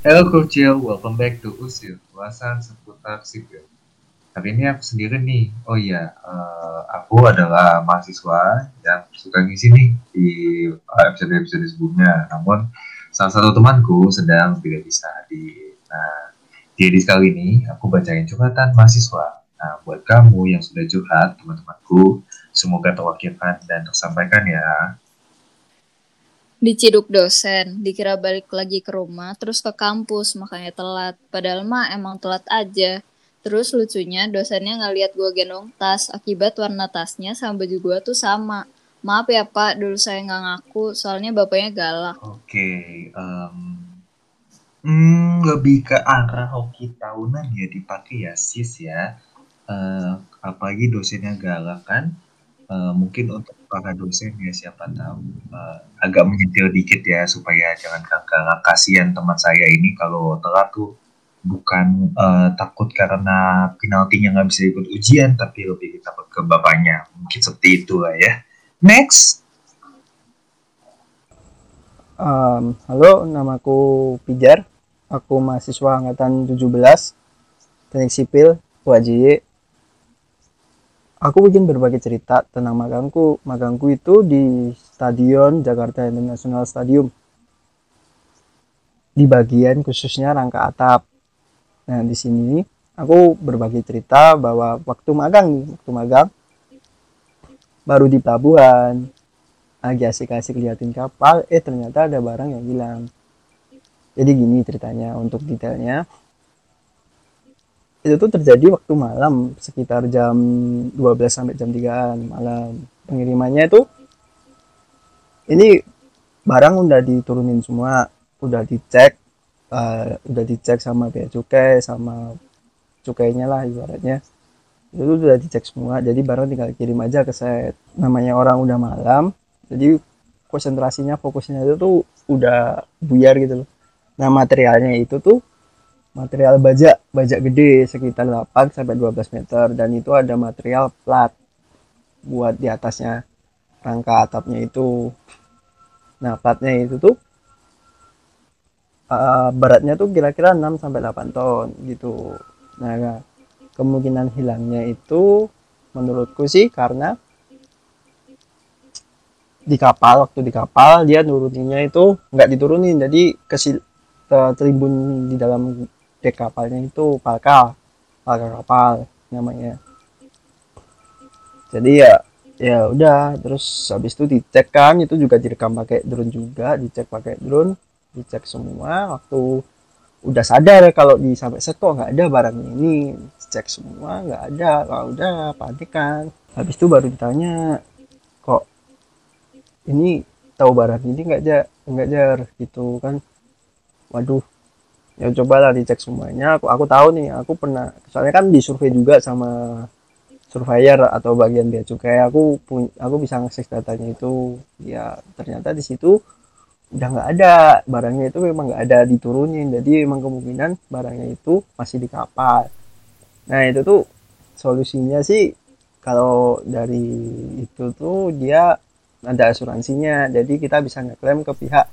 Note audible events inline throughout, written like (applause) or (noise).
Hello Krucil, welcome back to Usil, ulasan seputar sipil. Hari ini aku sendiri nih, oh iya, uh, aku adalah mahasiswa yang suka ngisi nih di episode-episode sebelumnya. Namun, salah satu temanku sedang tidak bisa. Nah, di edisi kali ini, aku bacain curhatan mahasiswa. Nah, buat kamu yang sudah curhat, teman-temanku, semoga terwakilkan dan tersampaikan ya. Diciduk dosen, dikira balik lagi ke rumah, terus ke kampus, makanya telat. Padahal mah emang telat aja. Terus lucunya dosennya nggak lihat gue gendong tas, akibat warna tasnya sama baju gue tuh sama. Maaf ya pak, dulu saya nggak ngaku, soalnya bapaknya galak. Oke, okay, um, hmm, lebih ke arah hoki tahunan ya dipakai ya sis ya. Uh, apalagi dosennya galak kan, uh, mungkin untuk para dosen ya siapa tahu uh, agak menyentil dikit ya supaya jangan galak kasihan teman saya ini kalau telat tuh bukan uh, takut karena penaltinya nggak bisa ikut ujian tapi lebih takut ke bapaknya mungkin seperti itu lah ya. Next. Um, halo namaku Pijar. Aku mahasiswa angkatan 17 teknik sipil UAJY aku bikin berbagi cerita tentang magangku magangku itu di stadion Jakarta International Stadium di bagian khususnya rangka atap Nah, di sini aku berbagi cerita bahwa waktu magang waktu magang baru di pelabuhan lagi asik-asik liatin kapal, eh ternyata ada barang yang hilang. Jadi gini ceritanya untuk detailnya. Itu tuh terjadi waktu malam sekitar jam 12 sampai jam 3 malam. Pengirimannya itu ini barang udah diturunin semua, udah dicek uh, udah dicek sama bea cukai sama cukainya lah ibaratnya. Itu udah dicek semua jadi barang tinggal kirim aja ke set. Namanya orang udah malam jadi konsentrasinya fokusnya itu tuh udah buyar gitu loh. Nah materialnya itu tuh material baja baja gede sekitar 8 sampai 12 meter dan itu ada material plat buat di atasnya. Rangka atapnya itu. Nah platnya itu tuh uh, beratnya tuh kira-kira 6 sampai 8 ton gitu. Nah, kemungkinan hilangnya itu menurutku sih karena di kapal waktu di kapal dia nuruninnya itu nggak diturunin. Jadi kesil tertimbun di dalam dek kapalnya itu palka palka kapal namanya. Jadi ya ya udah. Terus habis itu dicek kan itu juga direkam pakai drone juga. Dicek pakai drone dicek semua. Waktu udah sadar kalau di sampai set kok nggak ada barangnya ini. Cek semua nggak ada. Kalau udah panik kan habis itu baru ditanya kok ini tahu barang ini nggak jar nggak jar? Gitu kan. Waduh ya cobalah dicek semuanya. Aku aku tahu nih aku pernah soalnya kan disurvei juga sama surveyor atau bagian bea cukai. Aku pun aku bisa ngekses datanya itu. Ya ternyata di situ udah nggak ada. Barangnya itu memang nggak ada diturunin. Jadi memang kemungkinan barangnya itu masih di kapal nah itu tuh solusinya sih kalau dari itu tuh dia ada asuransinya. Jadi kita bisa ngeklaim ke pihak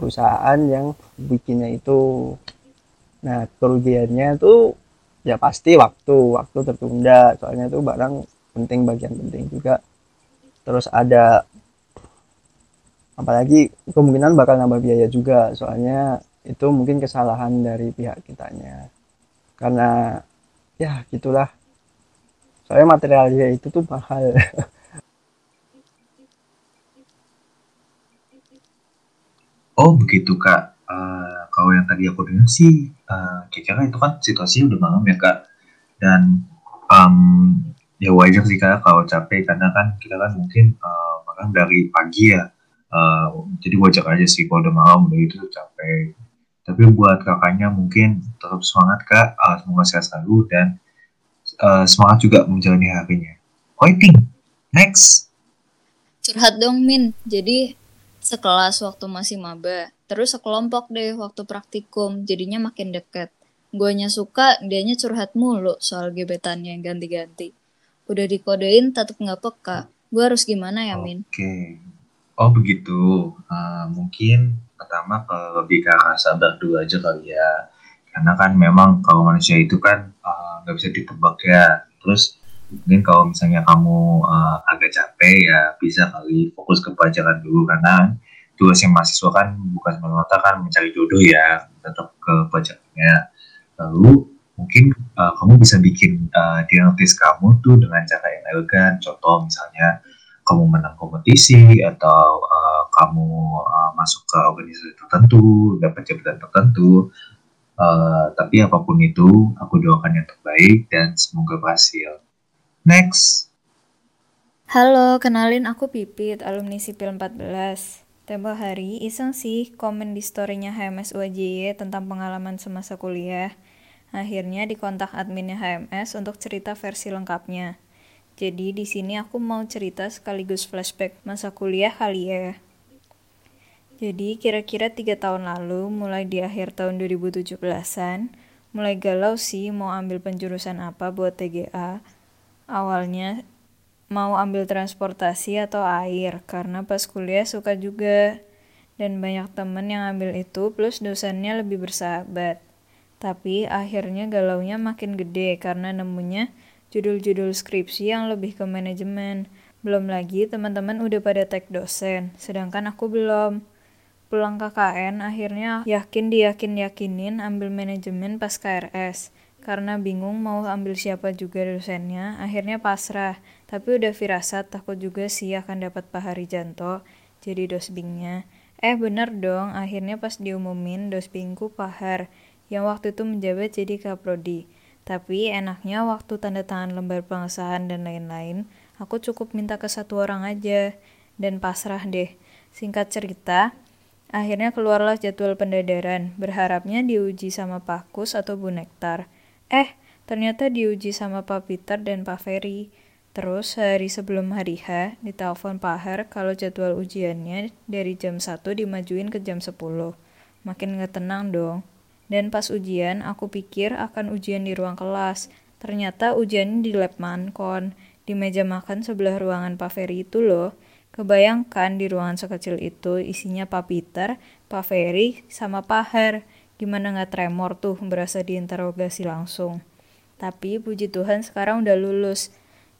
perusahaan yang bikinnya itu nah kerugiannya tuh ya pasti waktu waktu tertunda. Soalnya itu barang penting bagian penting juga. Terus ada apalagi kemungkinan bakal nambah biaya juga. Soalnya itu mungkin kesalahan dari pihak kitanya. Karena ya gitulah. Soalnya materialnya itu tuh mahal. (laughs) Oh begitu kak. Uh, kalau yang tadi aku dengar sih uh, kira-kira itu kan situasinya udah malam ya kak. Dan um, ya wajar sih kak kalau capek. Karena kan kita kan mungkin uh, makan dari pagi ya. Uh, jadi wajar aja sih kalau udah malam udah itu capek. Tapi buat kakaknya mungkin tetap semangat kak. Uh, semoga sehat selalu dan uh, semangat juga menjalani harinya. Fighting next. Curhat dong min. Jadi sekelas waktu masih maba terus sekelompok deh waktu praktikum jadinya makin deket. Guanya suka dianya curhat mulu soal gebetannya yang ganti-ganti. Udah dikodein tetap nggak peka. Gue harus gimana ya min? Oke. Okay. Oh begitu. Uh, mungkin pertama ke arah sabar dulu aja kali ya. Karena kan memang kalau manusia itu kan eh, nggak uh, bisa ditebak ya. Terus mungkin kalau misalnya kamu uh, agak capek ya bisa kali fokus ke pelajaran dulu. Karena tugasnya mahasiswa kan bukan semata-mata kan mencari jodoh ya tetap ke pelajarannya lalu mungkin uh, kamu bisa bikin uh, diagnosis kamu tuh dengan cara yang elegan. Contoh misalnya kamu menang kompetisi atau uh, kamu uh, masuk ke organisasi tertentu dapat jabatan tertentu uh, tapi apa pun itu aku doakan yang terbaik dan semoga berhasil. Next. Halo, kenalin aku Pipit, alumni Sipil 14. Tempo hari iseng sih komen di storynya HMS UAJY tentang pengalaman semasa kuliah. Akhirnya dikontak adminnya HMS untuk cerita versi lengkapnya. Jadi di sini aku mau cerita sekaligus flashback masa kuliah kali ya. Jadi kira-kira tiga tahun lalu, mulai di akhir tahun 2017-an, mulai galau sih mau ambil penjurusan apa buat TGA. Awalnya mau ambil transportasi atau air, karena pas kuliah suka juga. Dan banyak temen yang ambil itu, plus dosennya lebih bersahabat. Tapi akhirnya galaunya makin gede karena nemunya judul-judul skripsi yang lebih ke manajemen. Belum lagi teman-teman udah pada tag dosen, sedangkan aku belum. Pulang KKN akhirnya yakin diyakin-yakinin ambil manajemen pas KRS. Karena bingung mau ambil siapa juga dosennya, akhirnya pasrah. Tapi udah firasat takut juga sih akan dapat Pak Harijanto jadi dosbingnya. Eh bener dong, akhirnya pas diumumin dosbingku Pahar yang waktu itu menjabat jadi kaprodi. Tapi enaknya waktu tanda tangan lembar pengesahan dan lain-lain, aku cukup minta ke satu orang aja dan pasrah deh. Singkat cerita, akhirnya keluarlah jadwal pendadaran, berharapnya diuji sama Pak Kus atau Bu Nektar. Eh, ternyata diuji sama Pak Peter dan Pak Ferry. Terus hari sebelum hari H, ditelepon Pak Har kalau jadwal ujiannya dari jam 1 dimajuin ke jam 10. Makin gak tenang dong. Dan pas ujian, aku pikir akan ujian di ruang kelas. Ternyata ujiannya di lab mankon, di meja makan sebelah ruangan Pak Ferry itu loh. Kebayangkan di ruangan sekecil itu isinya Pak Peter, Pak Ferry, sama Pak Har. Gimana gak tremor tuh berasa diinterogasi langsung. Tapi puji Tuhan sekarang udah lulus.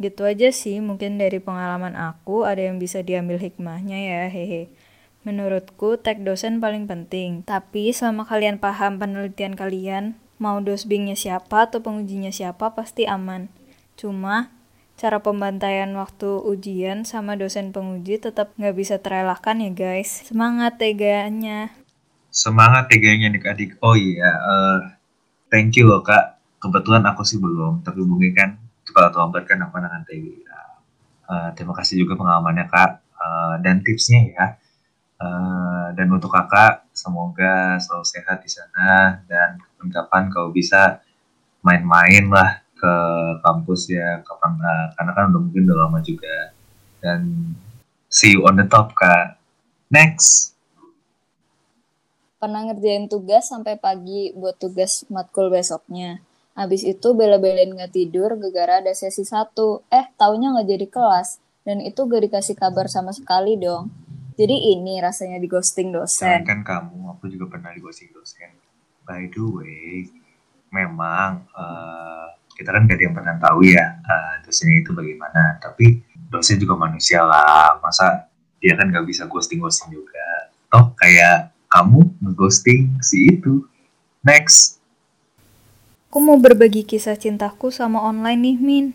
Gitu aja sih mungkin dari pengalaman aku ada yang bisa diambil hikmahnya ya hehe. Menurutku, tag dosen paling penting. Tapi selama kalian paham penelitian kalian, mau dosbingnya siapa atau pengujinya siapa pasti aman. Cuma, cara pembantaian waktu ujian sama dosen penguji tetap nggak bisa terelakkan ya guys. Semangat teganya. Semangat teganya nih adik. Oh iya, uh, thank you loh kak. Kebetulan aku sih belum, mungkin kan kalau terlambat kan aku akan TG. Uh, terima kasih juga pengalamannya kak uh, dan tipsnya ya Uh, dan untuk kakak, semoga selalu sehat di sana dan kapan kau bisa main-main lah ke kampus ya kapan uh, karena kan udah mungkin udah lama juga dan see you on the top kak next pernah ngerjain tugas sampai pagi buat tugas matkul besoknya habis itu bela-belain nggak tidur gara-gara ada sesi satu eh taunya nggak jadi kelas dan itu gak dikasih kabar sama sekali dong jadi ini rasanya di ghosting dosen. Kan kamu, aku juga pernah di ghosting dosen. By the way, memang uh, kita kan gak ada yang pernah tahu ya uh, dosennya itu bagaimana. Tapi dosen juga manusia lah. Masa dia kan gak bisa ghosting-ghosting juga. Toh kayak kamu ngeghosting si itu. Next. Aku mau berbagi kisah cintaku sama online nih, Min.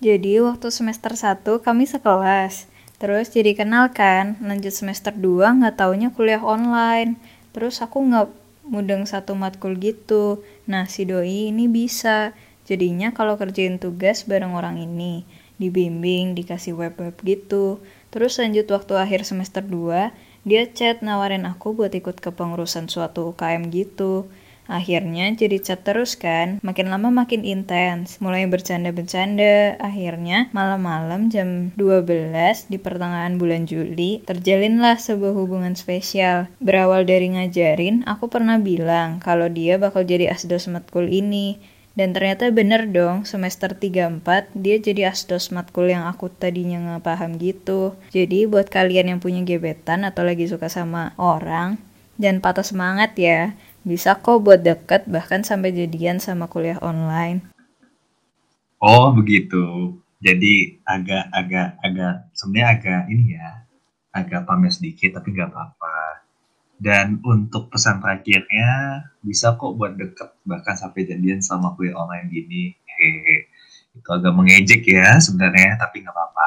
Jadi waktu semester 1 kami sekelas. Terus jadi kenal kan, lanjut semester 2 nggak taunya kuliah online. Terus aku nggak mudeng satu matkul gitu. Nah si doi ini bisa. Jadinya kalau kerjain tugas bareng orang ini, dibimbing, dikasih web-web gitu. Terus lanjut waktu akhir semester 2, dia chat nawarin aku buat ikut ke pengurusan suatu UKM gitu. Akhirnya jadi chat terus kan, makin lama makin intens. Mulai bercanda-bercanda, akhirnya malam-malam jam 12 di pertengahan bulan Juli, terjalinlah sebuah hubungan spesial. Berawal dari ngajarin, aku pernah bilang kalau dia bakal jadi asdos matkul ini. Dan ternyata bener dong, semester 3-4 dia jadi asdos matkul yang aku tadinya nggak paham gitu. Jadi buat kalian yang punya gebetan atau lagi suka sama orang, Jangan patah semangat ya. Bisa kok buat deket bahkan sampai jadian sama kuliah online. Oh begitu. Jadi agak-agak agak sebenarnya agak ini ya, agak pamer sedikit tapi nggak apa-apa. Dan untuk pesan terakhirnya bisa kok buat deket bahkan sampai jadian sama kuliah online gini. Hehehe. Itu agak mengejek ya sebenarnya tapi nggak apa-apa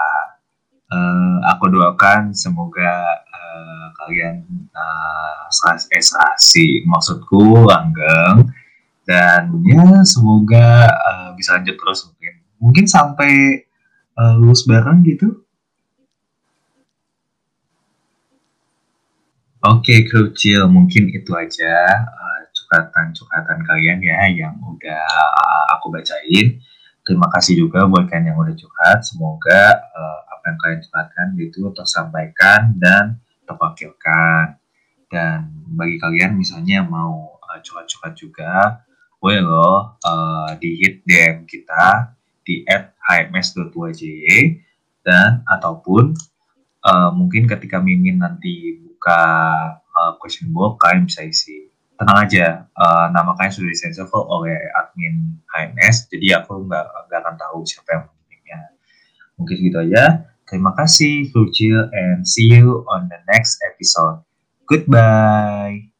uh, aku doakan semoga uh, kalian uh, serasi maksudku langgeng dan ya semoga uh, bisa lanjut terus mungkin mungkin sampai uh, lulus bareng gitu Oke, okay, kecil mungkin itu aja uh, cukatan-cukatan kalian ya yang udah aku bacain. Terima kasih juga buat kalian yang udah curhat. Semoga uh, yang kalian curhatkan itu tersampaikan dan terwakilkan. Dan bagi kalian misalnya mau uh, curhat-curhat juga, boleh loh uh, di hit DM kita di at hms.wj dan ataupun uh, mungkin ketika Mimin nanti buka uh, question box kalian bisa isi tenang aja uh, nama kalian sudah disensor oleh admin HMS jadi aku nggak nggak akan tahu siapa yang mengirimnya mungkin gitu aja Terima kasih, Lucille, and see you on the next episode. Goodbye.